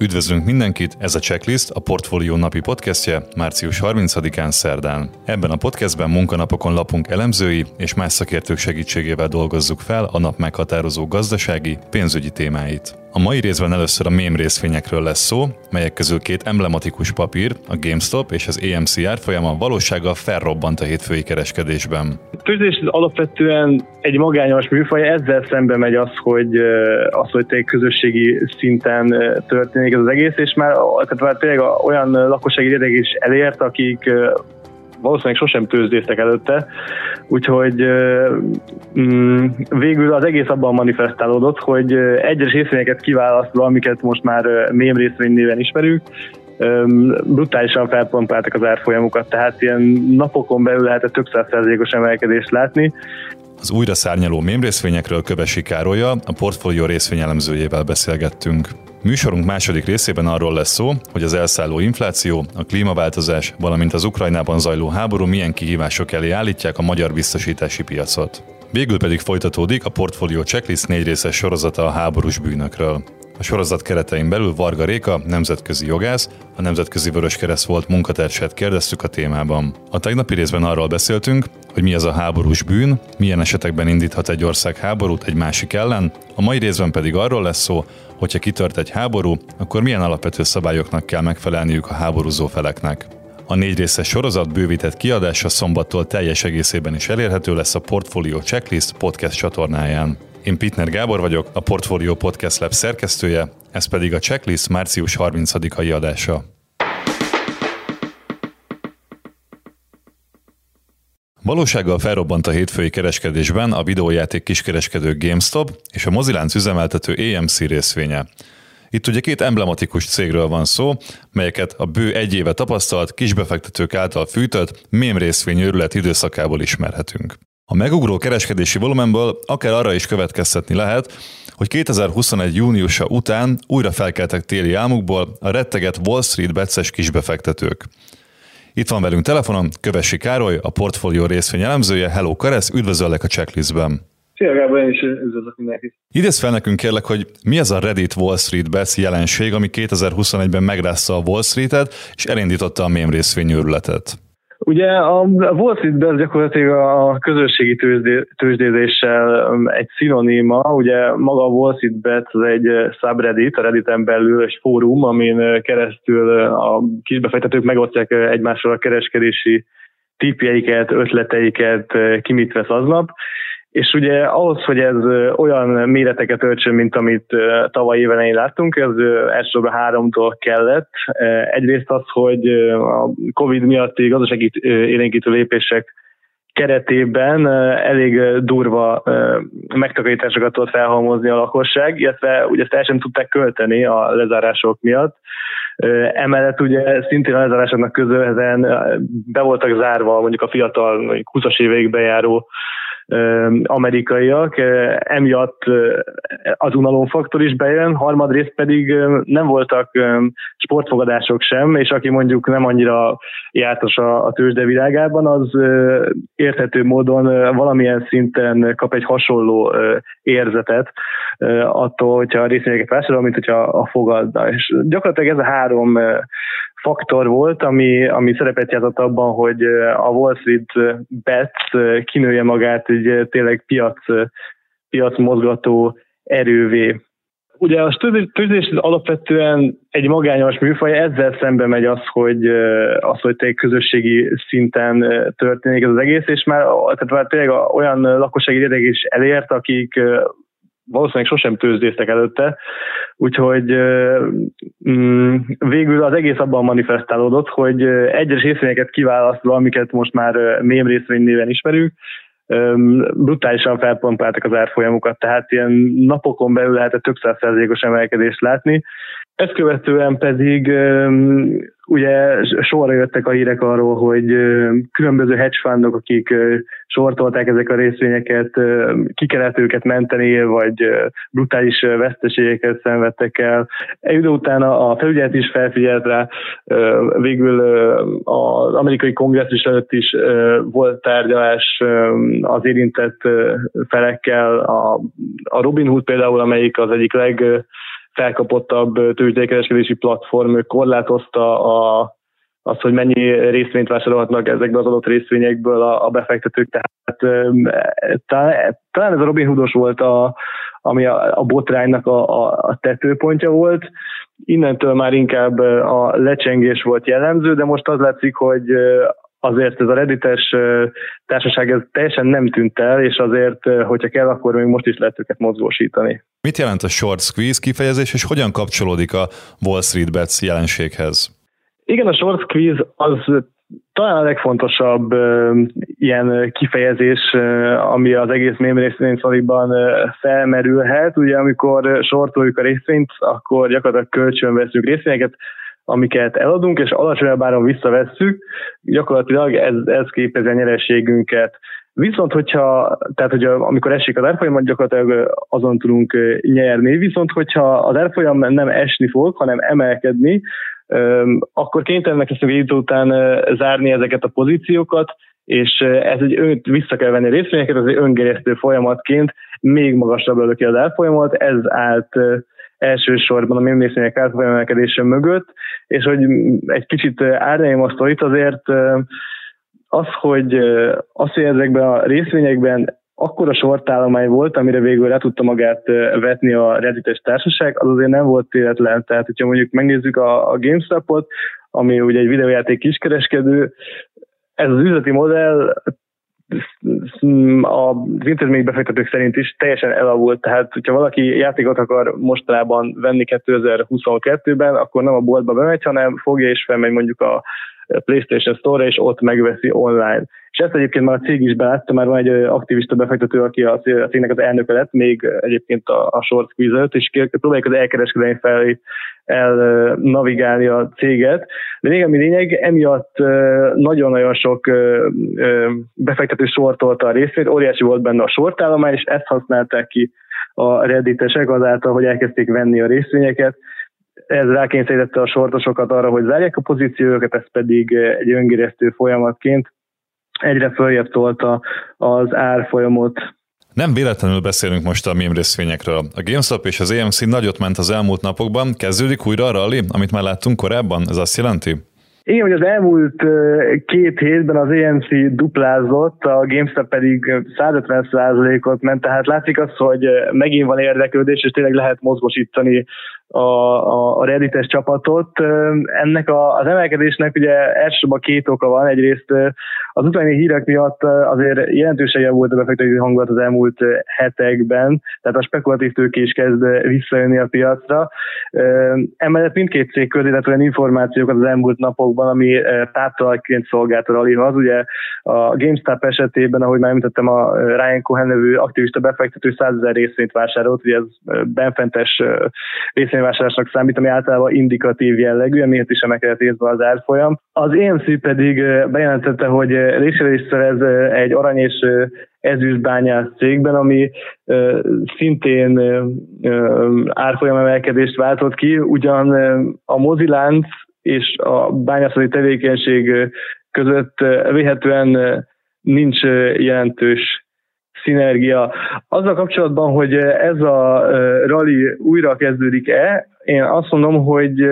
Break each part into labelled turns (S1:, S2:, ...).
S1: Üdvözlünk mindenkit, ez a Checklist, a Portfólió napi podcastje március 30-án szerdán. Ebben a podcastben munkanapokon lapunk elemzői és más szakértők segítségével dolgozzuk fel a nap meghatározó gazdasági, pénzügyi témáit. A mai részben először a mém részvényekről lesz szó, melyek közül két emblematikus papír, a GameStop és az AMC árfolyama valósággal felrobbant a hétfői kereskedésben.
S2: A tőzsdés alapvetően egy magányos műfaj, ezzel szembe megy az, hogy az, hogy közösségi szinten történik ez az egész, és már, tehát már tényleg olyan lakossági réteg is elért, akik valószínűleg sosem tőzsdéztek előtte, úgyhogy mm, végül az egész abban manifestálódott, hogy egyes részvényeket kiválasztva, amiket most már mém részvény néven ismerünk, brutálisan felpompáltak az árfolyamukat, tehát ilyen napokon belül lehetett több százszerzékos emelkedést látni,
S1: az újra szárnyaló mémrészvényekről Kövesi Károlya, a portfólió részvényelemzőjével beszélgettünk. Műsorunk második részében arról lesz szó, hogy az elszálló infláció, a klímaváltozás, valamint az Ukrajnában zajló háború milyen kihívások elé állítják a magyar biztosítási piacot. Végül pedig folytatódik a portfólió checklist négy részes sorozata a háborús bűnökről. A sorozat keretein belül Varga Réka, nemzetközi jogász, a Nemzetközi Vöröskereszt volt munkatársát kérdeztük a témában. A tegnapi részben arról beszéltünk, hogy mi az a háborús bűn, milyen esetekben indíthat egy ország háborút egy másik ellen, a mai részben pedig arról lesz szó, hogyha kitört egy háború, akkor milyen alapvető szabályoknak kell megfelelniük a háborúzó feleknek. A négy részes sorozat bővített kiadása szombattól teljes egészében is elérhető lesz a Portfolio Checklist podcast csatornáján. Én Pitner Gábor vagyok, a Portfolio Podcast Lab szerkesztője, ez pedig a Checklist március 30-ai adása. Valósággal felrobbant a hétfői kereskedésben a videójáték kiskereskedő GameStop és a mozilánc üzemeltető AMC részvénye. Itt ugye két emblematikus cégről van szó, melyeket a bő egy éve tapasztalt kisbefektetők által fűtött mém részvény őrület időszakából ismerhetünk. A megugró kereskedési volumenből akár arra is következtetni lehet, hogy 2021. júniusa után újra felkeltek téli álmukból a retteget Wall Street becses kisbefektetők. Itt van velünk telefonon Kövesi Károly, a portfólió részvény elemzője. Hello Karesz, üdvözöllek a checklistben.
S2: Szia Gábor, én is üdvözlök mindenkit.
S1: Idéz fel nekünk kérlek, hogy mi az a Reddit Wall Street Bets jelenség, ami 2021-ben megrázta a Wall Street-et, és elindította a mém részvényőrületet.
S2: Ugye a Wall Street Bets gyakorlatilag a közösségi tőzsdézéssel um, egy szinoníma, ugye maga a Wall Street Bets egy uh, subreddit, a Redditen belül egy fórum, amin uh, keresztül uh, a kisbefektetők megosztják egymással a kereskedési tipjeiket, ötleteiket, ki mit vesz aznap, és ugye ahhoz, hogy ez olyan méreteket öltsön, mint amit tavaly éven láttunk, ez elsősorban háromtól kellett. Egyrészt az, hogy a Covid miatti gazdasági élénkítő lépések keretében elég durva megtakarításokat tudott felhalmozni a lakosság, illetve ugye ezt el sem tudták költeni a lezárások miatt. Emellett ugye szintén a lezárásoknak közölhetően be voltak zárva mondjuk a fiatal 20-as évig bejáró amerikaiak, emiatt az unalomfaktor is bejön, harmadrészt pedig nem voltak sportfogadások sem, és aki mondjuk nem annyira jártas a, a tőzsde világában, az érthető módon valamilyen szinten kap egy hasonló érzetet attól, hogyha a részvényeket vásárol, mint hogyha a fogadna. És gyakorlatilag ez a három faktor volt, ami, ami szerepet játszott abban, hogy a Wall Street Bets kinője magát egy tényleg piac, piac mozgató erővé. Ugye a tőzés alapvetően egy magányos műfaj, ezzel szembe megy az, hogy, az, hogy tényleg közösségi szinten történik ez az egész, és már, tehát már tényleg olyan lakossági réteg is elért, akik valószínűleg sosem tőzsdéztek előtte, úgyhogy mm, végül az egész abban manifestálódott, hogy egyes részvényeket kiválasztva, amiket most már mém részvény néven ismerünk, brutálisan felpompáltak az árfolyamukat, tehát ilyen napokon belül lehetett több százszerzékos emelkedést látni, Ezt követően pedig ugye sorra jöttek a hírek arról, hogy különböző hedge fundok, akik sortolták ezek a részvényeket, ki kellett őket menteni, vagy brutális veszteségeket szenvedtek el. Egy idő után a felügyelet is felfigyelt rá, végül az amerikai kongresszus előtt is volt tárgyalás az érintett felekkel, a, a Robinhood például, amelyik az egyik leg felkapottabb tőzsdékereskedési platform korlátozta a, azt, hogy mennyi részvényt vásárolhatnak ezekből az adott részvényekből a, a befektetők. Tehát talán, talán ez a Robin Hoodos volt, a, ami a, a botránynak a, a, a tetőpontja volt. Innentől már inkább a lecsengés volt jellemző, de most az látszik, hogy azért ez a reddites társaság ez teljesen nem tűnt el, és azért, hogyha kell, akkor még most is lehet őket mozgósítani.
S1: Mit jelent a short squeeze kifejezés, és hogyan kapcsolódik a Wall Street Bets jelenséghez?
S2: Igen, a short squeeze az talán a legfontosabb uh, ilyen kifejezés, uh, ami az egész mém részvényszoriban uh, felmerülhet. Ugye amikor sortoljuk a részvényt, akkor gyakorlatilag kölcsön veszünk részvényeket, amiket eladunk, és alacsonyabb áron visszavesszük, gyakorlatilag ez, ez képezi a nyerességünket. Viszont, hogyha, tehát, hogy amikor esik az árfolyam, gyakorlatilag azon tudunk nyerni, viszont, hogyha az árfolyam nem esni fog, hanem emelkedni, akkor kénytelenek leszünk egy idő után zárni ezeket a pozíciókat, és ez egy ön, vissza kell venni részvényeket, ez egy öngeresztő folyamatként még magasabbra löki az árfolyamat, ez állt elsősorban a mémrészvények árfolyamelkedése mögött, és hogy egy kicsit árnyalom a sztorit, azért az, hogy, az, hogy ezekben a részvényekben akkora sortállomány volt, amire végül le tudta magát vetni a reddites társaság, az azért nem volt téletlen. Tehát, hogyha mondjuk megnézzük a, a GameStop-ot, ami ugye egy videójáték kiskereskedő, ez az üzleti modell az intézmény befektetők szerint is teljesen elavult, tehát hogyha valaki játékot akar mostanában venni 2022-ben, akkor nem a boltba bemegy, hanem fogja és felmegy mondjuk a PlayStation Store-ra, és ott megveszi online. És ezt egyébként már a cég is belátta, már van egy aktivista befektető, aki a cégnek az elnöke lett, még egyébként a, a short squeeze és próbálják az elkereskedelmi felé el navigálni a céget. De még ami lényeg, emiatt nagyon-nagyon sok befektető sortolta a részét, óriási volt benne a sortállomány, és ezt használták ki a redditesek azáltal, hogy elkezdték venni a részvényeket, ez rákényszerítette a sortosokat arra, hogy zárják a pozíciókat, ez pedig egy öngéreztő folyamatként. Egyre följebb tolta az árfolyamot.
S1: Nem véletlenül beszélünk most a mém részvényekről. A GameStop és az AMC nagyot ment az elmúlt napokban. Kezdődik újra a rally, amit már láttunk korábban? Ez azt jelenti?
S2: Igen, hogy az elmúlt két hétben az EMC duplázott, a GameStop pedig 150%-ot ment, tehát látszik az, hogy megint van érdeklődés, és tényleg lehet mozgosítani a, a, a Reddites csapatot. Ennek a, az emelkedésnek ugye elsősorban két oka van. Egyrészt az utáni hírek miatt azért jelentősen javult a befektetői hangulat az elmúlt hetekben, tehát a spekulatív tőke is kezd visszajönni a piacra. Emellett mindkét cég közé olyan információkat az elmúlt napokban, ami táptalajként szolgált a rallyhoz. Ugye a GameStop esetében, ahogy már említettem, a Ryan Cohen nevű aktivista befektető 100 ezer részvényt vásárolt, ugye ez benfentes részvény részvényvásárlásnak számít, ami általában indikatív jellegű, amiért is emelkedett részben az árfolyam. Az EMC pedig bejelentette, hogy részvényést szerez egy arany és ezüstbányász cégben, ami szintén árfolyam emelkedést váltott ki, ugyan a mozilánc és a bányászati tevékenység között véhetően nincs jelentős szinergia. Azzal kapcsolatban, hogy ez a rally újra kezdődik-e, én azt mondom, hogy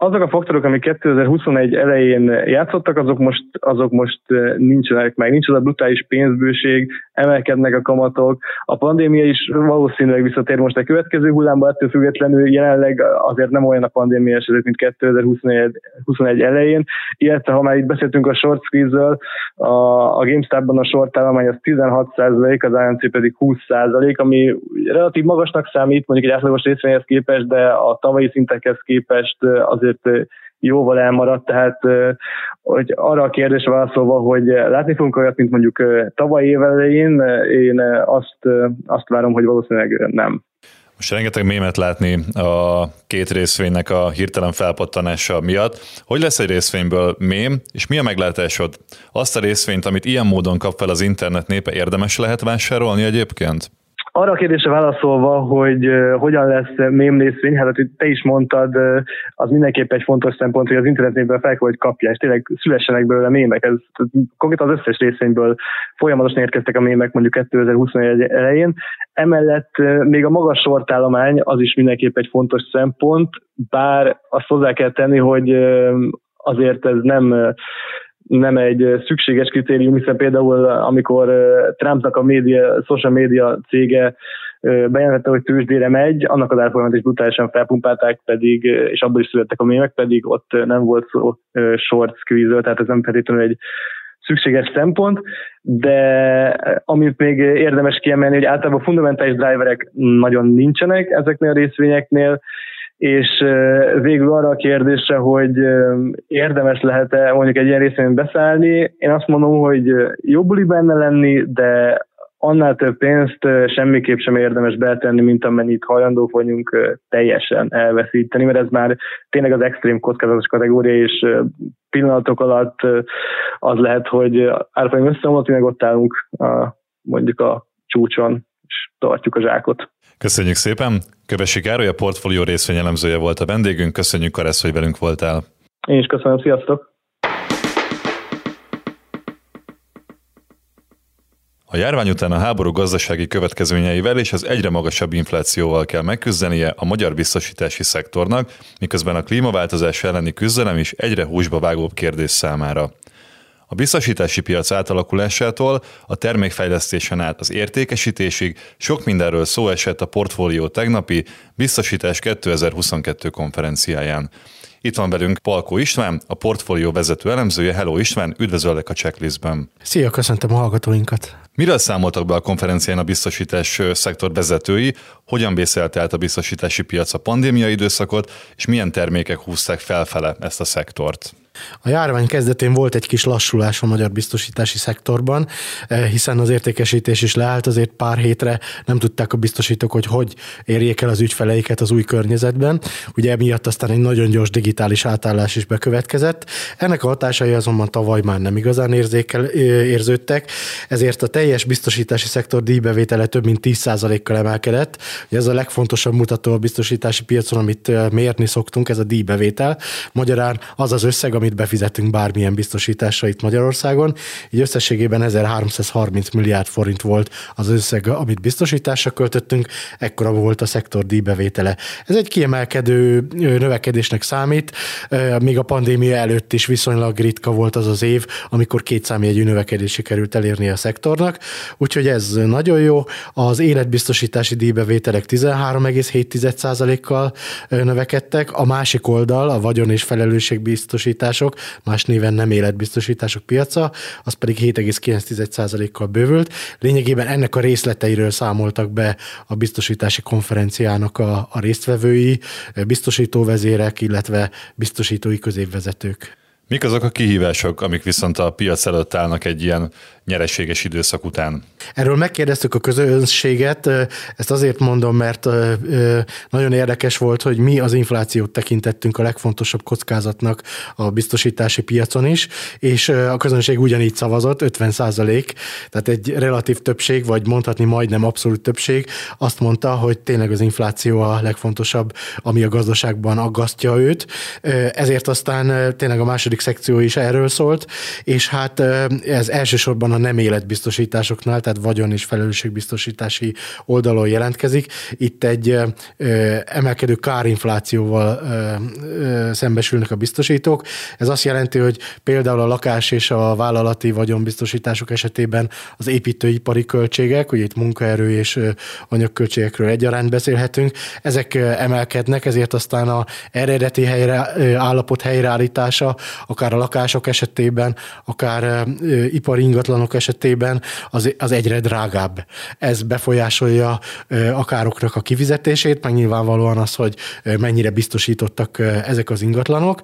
S2: azok a faktorok, amik 2021 elején játszottak, azok most, azok most nincsenek meg. Nincs az a brutális pénzbőség, emelkednek a kamatok. A pandémia is valószínűleg visszatér most a következő hullámba, ettől függetlenül jelenleg azért nem olyan a pandémia eset, mint 2021 elején. Illetve, ha már itt beszéltünk a short squeeze a, a GameStop-ban a short állomány az 16%, az ANC pedig 20%, ami relatív magasnak számít, mondjuk egy átlagos részvényhez képest, de a tavalyi szintekhez képest azért azért jóval elmaradt, tehát hogy arra a kérdésre válaszolva, hogy látni fogunk olyat, mint mondjuk tavaly év elején, én azt, azt várom, hogy valószínűleg nem.
S1: Most rengeteg mémet látni a két részvénynek a hirtelen felpattanása miatt. Hogy lesz egy részvényből mém, és mi a meglátásod? Azt a részvényt, amit ilyen módon kap fel az internet népe, érdemes lehet vásárolni egyébként?
S2: Arra a kérdésre válaszolva, hogy hogyan lesz mém részvény, hát hogy te is mondtad, az mindenképp egy fontos szempont, hogy az internetnévből fel hogy kapja, és tényleg szülessenek belőle mémek. Ez, konkrétan az összes részvényből folyamatosan érkeztek a mémek mondjuk 2021 elején. Emellett még a magas sortállomány az is mindenképp egy fontos szempont, bár azt hozzá kell tenni, hogy azért ez nem nem egy szükséges kritérium, hiszen például amikor Trumpnak a média, social media cége bejelentette, hogy tőzsdére megy, annak az árfolyamát is brutálisan felpumpálták, pedig, és abból is születtek a mémek, pedig ott nem volt szó short squeeze tehát ez nem feltétlenül egy szükséges szempont, de amit még érdemes kiemelni, hogy általában fundamentális driverek nagyon nincsenek ezeknél a részvényeknél, és végül arra a kérdésre, hogy érdemes lehet-e mondjuk egy ilyen részén beszállni, én azt mondom, hogy jobbuli benne lenni, de annál több pénzt semmiképp sem érdemes betenni, mint amennyit hajlandók vagyunk teljesen elveszíteni, mert ez már tényleg az extrém kockázatos kategória, és pillanatok alatt az lehet, hogy árfolyam összeomlott, meg ott állunk a, mondjuk a csúcson, és tartjuk a zsákot.
S1: Köszönjük szépen! Kövesi Károly, a portfólió részvényelemzője volt a vendégünk. Köszönjük, Karesz, hogy velünk voltál.
S2: Én is köszönöm, sziasztok!
S1: A járvány után a háború gazdasági következményeivel és az egyre magasabb inflációval kell megküzdenie a magyar biztosítási szektornak, miközben a klímaváltozás elleni küzdelem is egyre húsba vágóbb kérdés számára. A biztosítási piac átalakulásától a termékfejlesztésen át az értékesítésig sok mindenről szó esett a portfólió tegnapi Biztosítás 2022 konferenciáján. Itt van velünk Palkó István, a portfólió vezető elemzője. Hello István, üdvözöllek a checklistben.
S3: Szia, köszöntöm a hallgatóinkat.
S1: Miről számoltak be a konferencián a biztosítás szektor vezetői, hogyan vészelte át a biztosítási piac a pandémia időszakot, és milyen termékek húzták felfele ezt a szektort?
S3: A járvány kezdetén volt egy kis lassulás a magyar biztosítási szektorban, eh, hiszen az értékesítés is leállt, azért pár hétre nem tudták a biztosítók, hogy hogy érjék el az ügyfeleiket az új környezetben. Ugye emiatt aztán egy nagyon gyors digitális átállás is bekövetkezett. Ennek a hatásai azonban tavaly már nem igazán érzékel, eh, érződtek, ezért a teljes biztosítási szektor díjbevétele több mint 10%-kal emelkedett. Ez a legfontosabb mutató a biztosítási piacon, amit eh, mérni szoktunk, ez a díjbevétel. Magyarán az az összeg, ami amit befizetünk bármilyen biztosításra itt Magyarországon. Így összességében 1330 milliárd forint volt az összeg, amit biztosításra költöttünk, ekkora volt a szektor díjbevétele. Ez egy kiemelkedő növekedésnek számít, még a pandémia előtt is viszonylag ritka volt az az év, amikor két számjegyű növekedés sikerült elérni a szektornak, úgyhogy ez nagyon jó. Az életbiztosítási díjbevételek 13,7%-kal növekedtek, a másik oldal, a vagyon és felelősségbiztosítás biztosítások, más néven nem életbiztosítások piaca, az pedig 7,9%-kal bővült. Lényegében ennek a részleteiről számoltak be a biztosítási konferenciának a, a résztvevői, biztosítóvezérek, illetve biztosítói középvezetők.
S1: Mik azok a kihívások, amik viszont a piac előtt állnak egy ilyen nyereséges időszak után?
S3: Erről megkérdeztük a közönséget, ezt azért mondom, mert nagyon érdekes volt, hogy mi az inflációt tekintettünk a legfontosabb kockázatnak a biztosítási piacon is, és a közönség ugyanígy szavazott, 50 százalék, tehát egy relatív többség, vagy mondhatni majdnem abszolút többség, azt mondta, hogy tényleg az infláció a legfontosabb, ami a gazdaságban aggasztja őt. Ezért aztán tényleg a második szekció is erről szólt, és hát ez elsősorban nem életbiztosításoknál, tehát vagyon és felelősségbiztosítási oldalon jelentkezik. Itt egy emelkedő kárinflációval szembesülnek a biztosítók. Ez azt jelenti, hogy például a lakás és a vállalati vagyonbiztosítások esetében az építőipari költségek, ugye itt munkaerő és anyagköltségekről egyaránt beszélhetünk, ezek emelkednek, ezért aztán a eredeti helyre, állapot helyreállítása, akár a lakások esetében, akár ipari ingatlanok ingatlanok esetében az, az egyre drágább. Ez befolyásolja a károknak a kifizetését, meg nyilvánvalóan az, hogy mennyire biztosítottak ezek az ingatlanok,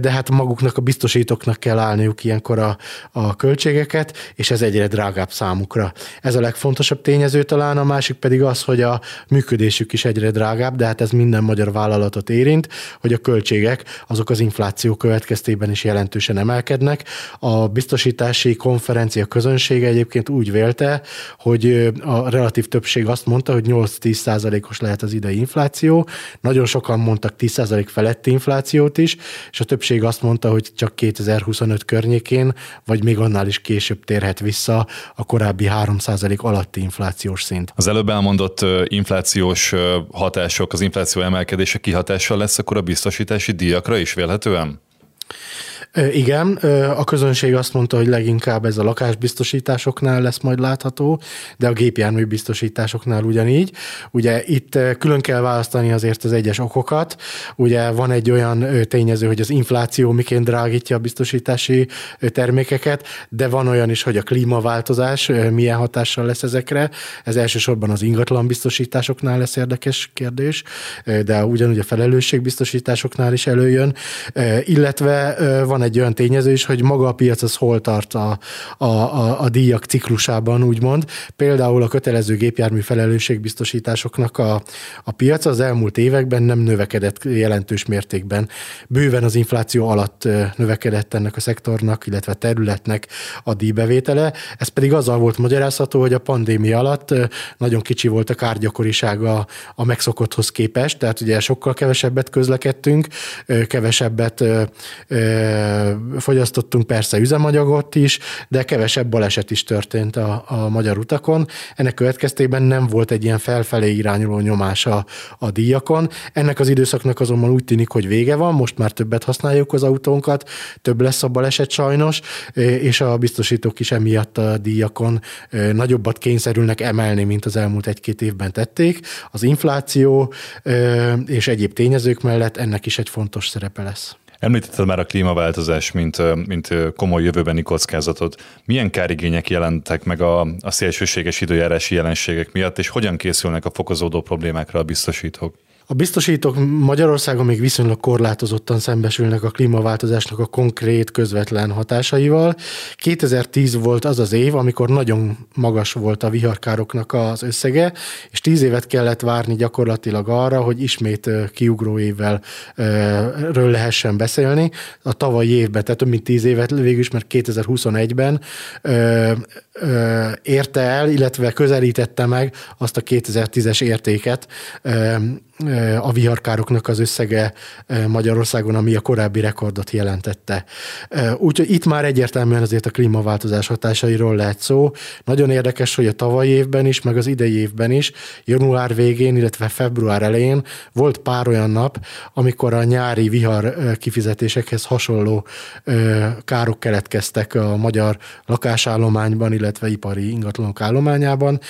S3: de hát maguknak a biztosítóknak kell állniuk ilyenkor a, a költségeket, és ez egyre drágább számukra. Ez a legfontosabb tényező talán, a másik pedig az, hogy a működésük is egyre drágább, de hát ez minden magyar vállalatot érint, hogy a költségek azok az infláció következtében is jelentősen emelkednek. A biztosítási konferencia közönsége egyébként úgy vélte, hogy a relatív többség azt mondta, hogy 8-10 százalékos lehet az idei infláció. Nagyon sokan mondtak 10 százalék feletti inflációt is, és a többség azt mondta, hogy csak 2025 környékén, vagy még annál is később térhet vissza a korábbi 3 százalék alatti inflációs szint.
S1: Az előbb elmondott inflációs hatások, az infláció emelkedése kihatással lesz akkor a biztosítási díjakra is vélhetően?
S3: Igen, a közönség azt mondta, hogy leginkább ez a lakásbiztosításoknál lesz majd látható, de a gépjármű biztosításoknál ugyanígy. Ugye itt külön kell választani azért az egyes okokat. Ugye van egy olyan tényező, hogy az infláció miként drágítja a biztosítási termékeket, de van olyan is, hogy a klímaváltozás milyen hatással lesz ezekre. Ez elsősorban az ingatlan biztosításoknál lesz érdekes kérdés, de ugyanúgy a felelősségbiztosításoknál is előjön, illetve van egy olyan tényező is, hogy maga a piac az hol tart a, a, a, a díjak ciklusában, úgymond. Például a kötelező gépjármű felelősségbiztosításoknak a, a piac az elmúlt években nem növekedett jelentős mértékben. Bőven az infláció alatt növekedett ennek a szektornak, illetve területnek a díjbevétele. Ez pedig azzal volt magyarázható, hogy a pandémia alatt nagyon kicsi volt a kárgyakorisága a megszokotthoz képest, tehát ugye sokkal kevesebbet közlekedtünk, kevesebbet fogyasztottunk persze üzemanyagot is, de kevesebb baleset is történt a, a magyar utakon. Ennek következtében nem volt egy ilyen felfelé irányuló nyomás a, a díjakon. Ennek az időszaknak azonban úgy tűnik, hogy vége van, most már többet használjuk az autónkat, több lesz a baleset sajnos, és a biztosítók is emiatt a díjakon nagyobbat kényszerülnek emelni, mint az elmúlt egy-két évben tették. Az infláció és egyéb tényezők mellett ennek is egy fontos szerepe lesz.
S1: Említetted már a klímaváltozás, mint, mint komoly jövőbeni kockázatot. Milyen kárigények jelentek meg a, a szélsőséges időjárási jelenségek miatt, és hogyan készülnek a fokozódó problémákra a biztosítók?
S3: A biztosítók Magyarországon még viszonylag korlátozottan szembesülnek a klímaváltozásnak a konkrét, közvetlen hatásaival. 2010 volt az az év, amikor nagyon magas volt a viharkároknak az összege, és 10 évet kellett várni gyakorlatilag arra, hogy ismét kiugró évvel ről lehessen beszélni. A tavalyi évben, tehát több mint 10 évet végül is, mert 2021-ben érte el, illetve közelítette meg azt a 2010-es értéket, a viharkároknak az összege Magyarországon, ami a korábbi rekordot jelentette. Úgyhogy itt már egyértelműen azért a klímaváltozás hatásairól lehet szó. Nagyon érdekes, hogy a tavalyi évben is, meg az idei évben is, január végén, illetve február elején volt pár olyan nap, amikor a nyári vihar kifizetésekhez hasonló károk keletkeztek a magyar lakásállományban, illetve ipari ingatlanok állományában.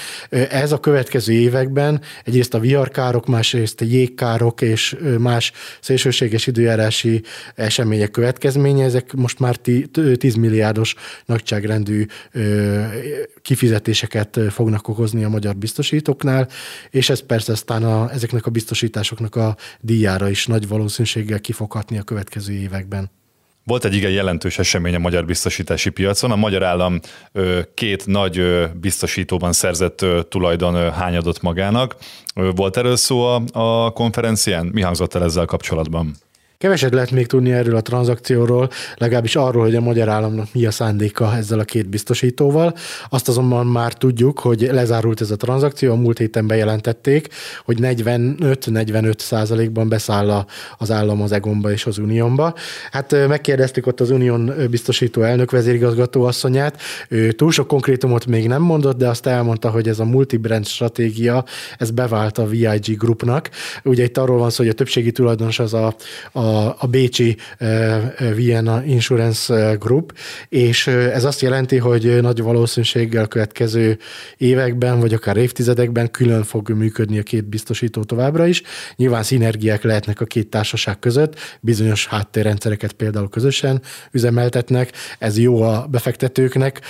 S3: Ez a következő években egyrészt a viharkárok, másrészt a jégkárok és más szélsőséges időjárási események következménye, ezek most már 10 milliárdos nagyságrendű kifizetéseket fognak okozni a magyar biztosítóknál, és ez persze aztán a, ezeknek a biztosításoknak a díjára is nagy valószínűséggel kifoghatni a következő években.
S1: Volt egy igen jelentős esemény a magyar biztosítási piacon. A magyar állam két nagy biztosítóban szerzett tulajdon hányadott magának. Volt erről szó a, konferencián? Mi hangzott el ezzel kapcsolatban?
S3: Keveset lehet még tudni erről a tranzakcióról, legalábbis arról, hogy a magyar államnak mi a szándéka ezzel a két biztosítóval. Azt azonban már tudjuk, hogy lezárult ez a tranzakció, a múlt héten bejelentették, hogy 45-45 százalékban beszáll az állam az Egonba és az Uniónba. Hát megkérdeztük ott az Unión biztosító elnök vezérigazgató asszonyát, ő túl sok konkrétumot még nem mondott, de azt elmondta, hogy ez a multibrand stratégia, ez bevált a VIG Groupnak. Ugye itt arról van szó, hogy a többségi tulajdonos az a, a a, a Bécsi Vienna Insurance Group, és ez azt jelenti, hogy nagy valószínűséggel következő években, vagy akár évtizedekben külön fog működni a két biztosító továbbra is. Nyilván szinergiák lehetnek a két társaság között, bizonyos háttérrendszereket például közösen üzemeltetnek, ez jó a befektetőknek,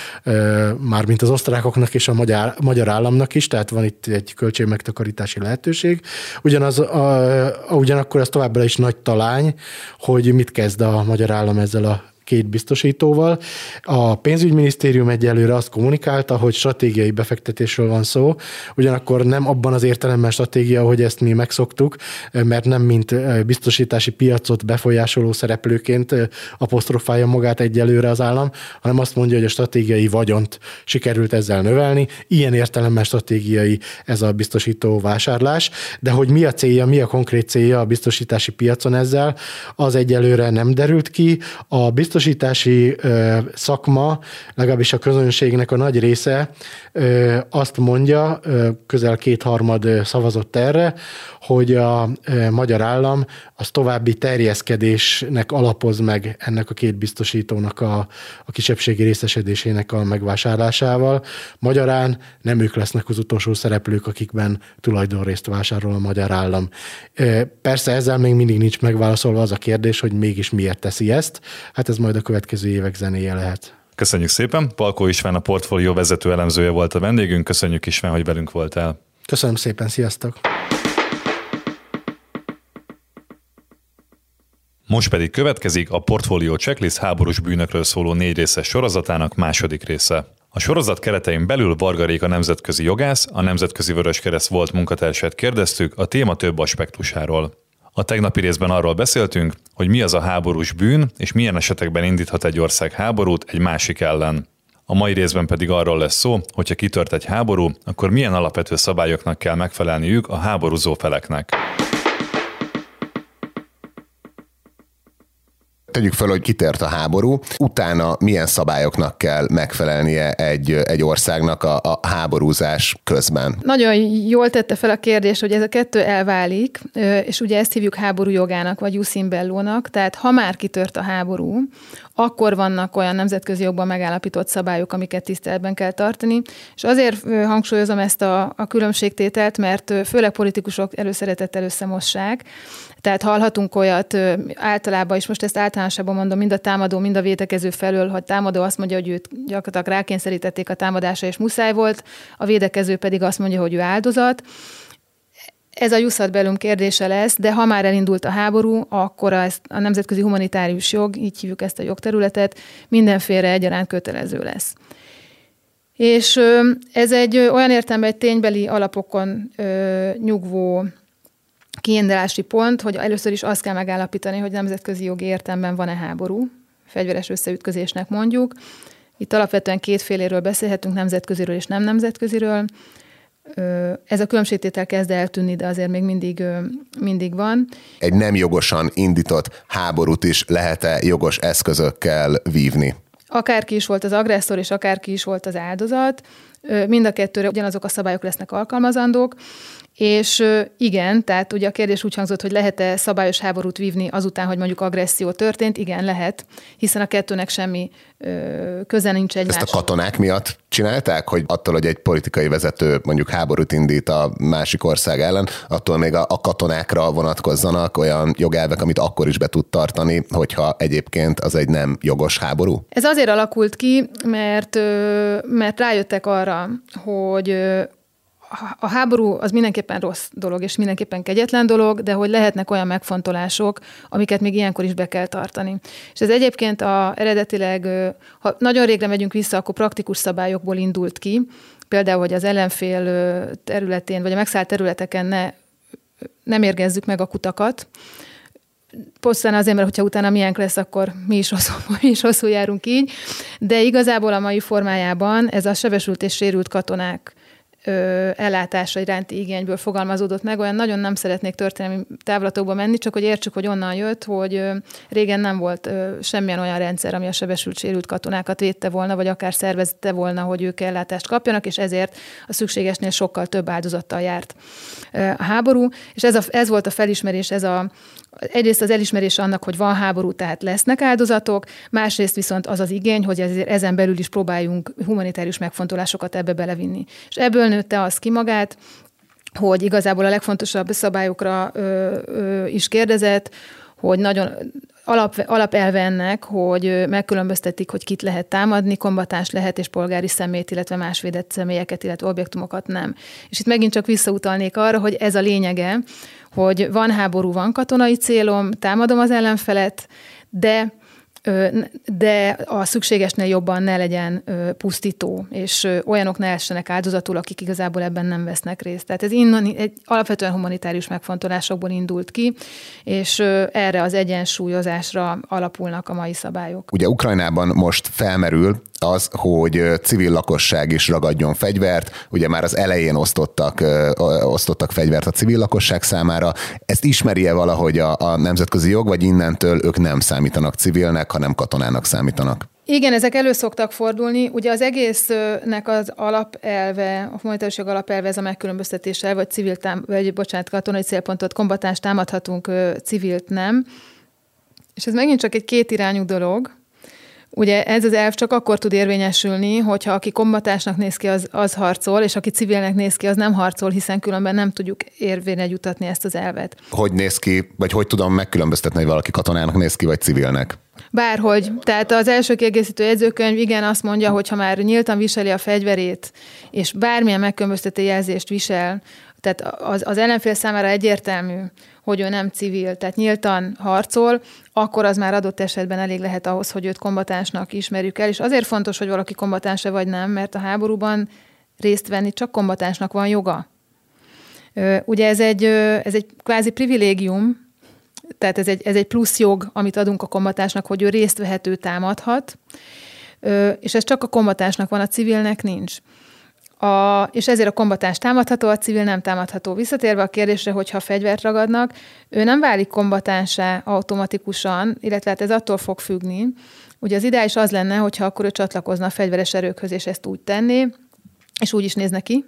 S3: mármint az osztrákoknak és a magyar, magyar államnak is, tehát van itt egy költségmegtakarítási lehetőség. Ugyanaz, a, a, ugyanakkor ez továbbra is nagy talány, hogy mit kezd a magyar állam ezzel a két biztosítóval. A pénzügyminisztérium egyelőre azt kommunikálta, hogy stratégiai befektetésről van szó, ugyanakkor nem abban az értelemben stratégia, hogy ezt mi megszoktuk, mert nem mint biztosítási piacot befolyásoló szereplőként apostrofálja magát egyelőre az állam, hanem azt mondja, hogy a stratégiai vagyont sikerült ezzel növelni. Ilyen értelemben stratégiai ez a biztosító vásárlás, de hogy mi a célja, mi a konkrét célja a biztosítási piacon ezzel, az egyelőre nem derült ki. A biztos biztosítási szakma, legalábbis a közönségnek a nagy része azt mondja, közel kétharmad szavazott erre, hogy a magyar állam az további terjeszkedésnek alapoz meg ennek a két biztosítónak a, a kisebbségi részesedésének a megvásárlásával. Magyarán nem ők lesznek az utolsó szereplők, akikben tulajdonrészt vásárol a magyar állam. Persze ezzel még mindig nincs megválaszolva az a kérdés, hogy mégis miért teszi ezt. Hát ez majd a következő évek zenéje lehet.
S1: Köszönjük szépen. Palkó István a portfólió vezető elemzője volt a vendégünk. Köszönjük István, hogy velünk voltál.
S3: Köszönöm szépen, sziasztok!
S1: Most pedig következik a Portfolio Checklist háborús bűnökről szóló négy részes sorozatának második része. A sorozat keretein belül Varga Réka nemzetközi jogász, a Nemzetközi Vöröskereszt volt munkatársát kérdeztük a téma több aspektusáról. A tegnapi részben arról beszéltünk, hogy mi az a háborús bűn, és milyen esetekben indíthat egy ország háborút egy másik ellen. A mai részben pedig arról lesz szó, hogyha kitört egy háború, akkor milyen alapvető szabályoknak kell megfelelniük a háborúzó feleknek.
S4: Tegyük fel, hogy kitért a háború, utána milyen szabályoknak kell megfelelnie egy, egy országnak a, a háborúzás közben?
S5: Nagyon jól tette fel a kérdést, hogy ez a kettő elválik, és ugye ezt hívjuk háború jogának, vagy Jusimbellónak, tehát ha már kitört a háború, akkor vannak olyan nemzetközi jogban megállapított szabályok, amiket tiszteletben kell tartani. És azért hangsúlyozom ezt a, a különbségtételt, mert főleg politikusok előszeretettel összemossák. Tehát hallhatunk olyat általában, és most ezt általánosabban mondom, mind a támadó, mind a védekező felől, hogy támadó azt mondja, hogy őt gyakorlatilag rákényszerítették a támadásra, és muszáj volt, a védekező pedig azt mondja, hogy ő áldozat. Ez a Jusszat belünk kérdése lesz, de ha már elindult a háború, akkor a, a nemzetközi humanitárius jog, így hívjuk ezt a jogterületet, mindenféle egyaránt kötelező lesz. És ez egy olyan értelemben egy ténybeli alapokon ö, nyugvó kiindulási pont, hogy először is azt kell megállapítani, hogy nemzetközi jogi értelemben van-e háború, fegyveres összeütközésnek mondjuk. Itt alapvetően kétféléről beszélhetünk, nemzetköziről és nem nemzetköziről. Ez a különbségtétel kezd eltűnni, de azért még mindig, mindig van.
S4: Egy nem jogosan indított háborút is lehet-e jogos eszközökkel vívni?
S5: Akárki is volt az agresszor, és akárki is volt az áldozat, mind a kettőre ugyanazok a szabályok lesznek alkalmazandók, és igen, tehát ugye a kérdés úgy hangzott, hogy lehet-e szabályos háborút vívni azután, hogy mondjuk agresszió történt? Igen, lehet, hiszen a kettőnek semmi ö, köze nincs egymáshoz.
S4: Ezt a katonák miatt csinálták, hogy attól, hogy egy politikai vezető mondjuk háborút indít a másik ország ellen, attól még a, a katonákra vonatkozzanak olyan jogelvek, amit akkor is be tud tartani, hogyha egyébként az egy nem jogos háború?
S5: Ez azért alakult ki, mert, mert rájöttek arra, hogy a háború az mindenképpen rossz dolog, és mindenképpen kegyetlen dolog, de hogy lehetnek olyan megfontolások, amiket még ilyenkor is be kell tartani. És ez egyébként a, eredetileg, ha nagyon régre megyünk vissza, akkor praktikus szabályokból indult ki, például, hogy az ellenfél területén, vagy a megszállt területeken ne, nem érgezzük meg a kutakat, Posztán azért, mert hogyha utána milyen lesz, akkor mi is, rosszul, mi is rosszul járunk így. De igazából a mai formájában ez a sebesült és sérült katonák ellátása iránti igényből fogalmazódott meg. Olyan nagyon nem szeretnék történelmi távlatokba menni, csak hogy értsük, hogy onnan jött, hogy régen nem volt semmilyen olyan rendszer, ami a sebesült sérült katonákat védte volna, vagy akár szervezte volna, hogy ők ellátást kapjanak, és ezért a szükségesnél sokkal több áldozattal járt a háború. És ez, a, ez volt a felismerés, ez a, egyrészt az elismerés annak, hogy van háború, tehát lesznek áldozatok, másrészt viszont az az igény, hogy ezért ezen belül is próbáljunk humanitárius megfontolásokat ebbe belevinni. És ebből nőtte az ki magát, hogy igazából a legfontosabb szabályokra ö, ö, is kérdezett, hogy nagyon alap, alapelve ennek, hogy megkülönböztetik, hogy kit lehet támadni, kombatáns lehet, és polgári szemét, illetve más védett személyeket, illetve objektumokat nem. És itt megint csak visszautalnék arra, hogy ez a lényege, hogy van háború, van katonai célom, támadom az ellenfelet, de de a szükségesnél jobban ne legyen pusztító, és olyanok ne essenek áldozatul, akik igazából ebben nem vesznek részt. Tehát ez innen egy alapvetően humanitárius megfontolásokból indult ki, és erre az egyensúlyozásra alapulnak a mai szabályok.
S4: Ugye Ukrajnában most felmerül az, hogy civil lakosság is ragadjon fegyvert. Ugye már az elején osztottak, osztottak fegyvert a civil lakosság számára. Ezt ismeri-e valahogy a, a nemzetközi jog, vagy innentől ők nem számítanak civilnek, hanem katonának számítanak?
S5: Igen, ezek elő szoktak fordulni. Ugye az egésznek az alapelve, a humanitárius jog alapelve ez a megkülönböztetéssel, vagy civil tám- vagy bocsánat, katonai célpontot, kombatáns támadhatunk, civilt nem. És ez megint csak egy kétirányú dolog, Ugye ez az elv csak akkor tud érvényesülni, hogyha aki kombatásnak néz ki, az, az harcol, és aki civilnek néz ki, az nem harcol, hiszen különben nem tudjuk érvényre jutatni ezt az elvet.
S4: Hogy néz ki, vagy hogy tudom megkülönböztetni, hogy valaki katonának néz ki, vagy civilnek?
S5: Bárhogy. Tehát az első kiegészítő jegyzőkönyv igen azt mondja, hogy ha már nyíltan viseli a fegyverét, és bármilyen megkülönböztető jelzést visel, tehát az, az ellenfél számára egyértelmű, hogy ő nem civil, tehát nyíltan harcol, akkor az már adott esetben elég lehet ahhoz, hogy őt kombatánsnak ismerjük el, és azért fontos, hogy valaki kombatánse vagy nem, mert a háborúban részt venni csak kombatánsnak van joga. Ugye ez egy, ez egy kvázi privilégium, tehát ez egy, ez egy plusz jog, amit adunk a kombatásnak, hogy ő részt vehető támadhat, és ez csak a kombatásnak van, a civilnek nincs. A, és ezért a kombatáns támadható, a civil nem támadható. Visszatérve a kérdésre, hogyha fegyvert ragadnak, ő nem válik kombatánsá automatikusan, illetve hát ez attól fog függni. Ugye az ideális az lenne, hogyha akkor ő csatlakozna a fegyveres erőkhöz, és ezt úgy tenné, és úgy is néz neki,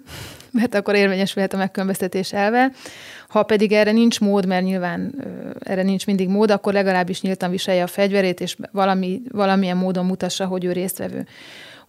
S5: mert akkor érvényesülhet a megkülönböztetés elve. Ha pedig erre nincs mód, mert nyilván erre nincs mindig mód, akkor legalábbis nyíltan viselje a fegyverét, és valami, valamilyen módon mutassa, hogy ő résztvevő.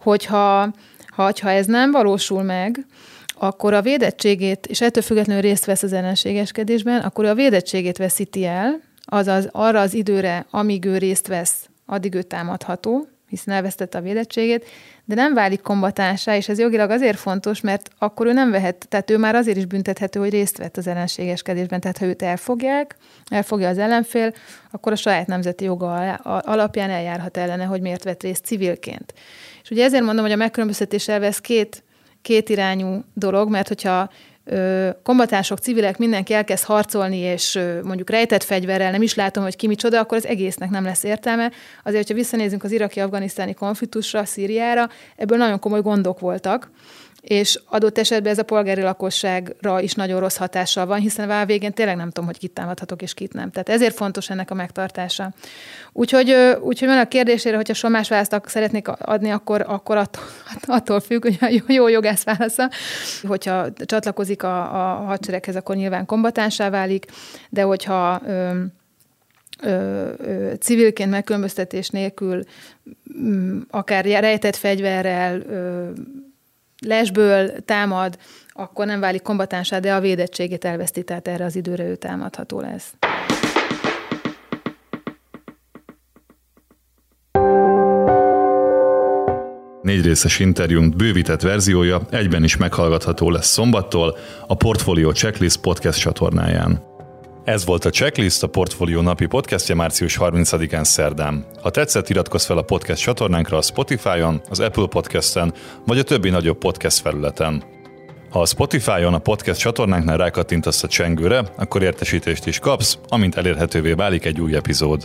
S5: Hogyha ha, ha ez nem valósul meg, akkor a védettségét, és ettől függetlenül részt vesz az ellenségeskedésben, akkor a védettségét veszíti el, azaz arra az időre, amíg ő részt vesz, addig ő támadható, hiszen elvesztette a védettségét, de nem válik kombatánsá, és ez jogilag azért fontos, mert akkor ő nem vehet, tehát ő már azért is büntethető, hogy részt vett az ellenségeskedésben. Tehát ha őt elfogják, elfogja az ellenfél, akkor a saját nemzeti joga alapján eljárhat ellene, hogy miért vett részt civilként. És ugye ezért mondom, hogy a megkülönböztetés elve ez két, két irányú dolog, mert hogyha kombatások, civilek, mindenki elkezd harcolni, és mondjuk rejtett fegyverrel, nem is látom, hogy ki micsoda, akkor az egésznek nem lesz értelme. Azért, hogyha visszanézünk az iraki-afganisztáni konfliktusra, Szíriára, ebből nagyon komoly gondok voltak és adott esetben ez a polgári lakosságra is nagyon rossz hatással van, hiszen a végén tényleg nem tudom, hogy kit támadhatok és kit nem. Tehát ezért fontos ennek a megtartása. Úgyhogy, úgyhogy van a kérdésére, hogyha somás választ szeretnék adni, akkor, akkor attól, attól függ, hogy a jó, jogász válasza. Hogyha csatlakozik a, a hadsereghez, akkor nyilván kombatánsá válik, de hogyha ö, ö, ö, civilként megkülönböztetés nélkül, akár rejtett fegyverrel, ö, lesből támad, akkor nem válik kombatánsá, de a védettségét elveszti, tehát erre az időre ő támadható lesz.
S1: Négy részes bővített verziója egyben is meghallgatható lesz szombattól a Portfolio Checklist podcast csatornáján. Ez volt a Checklist, a Portfolio napi podcastja március 30-án szerdán. Ha tetszett, iratkozz fel a podcast csatornánkra a Spotify-on, az Apple Podcast-en, vagy a többi nagyobb podcast felületen. Ha a Spotify-on a podcast csatornánknál rákattintasz a csengőre, akkor értesítést is kapsz, amint elérhetővé válik egy új epizód.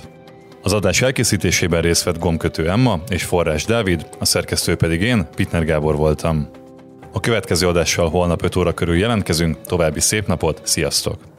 S1: Az adás elkészítésében részt vett gomkötő Emma és Forrás Dávid, a szerkesztő pedig én, Pitner Gábor voltam. A következő adással holnap 5 óra körül jelentkezünk, további szép napot, sziasztok!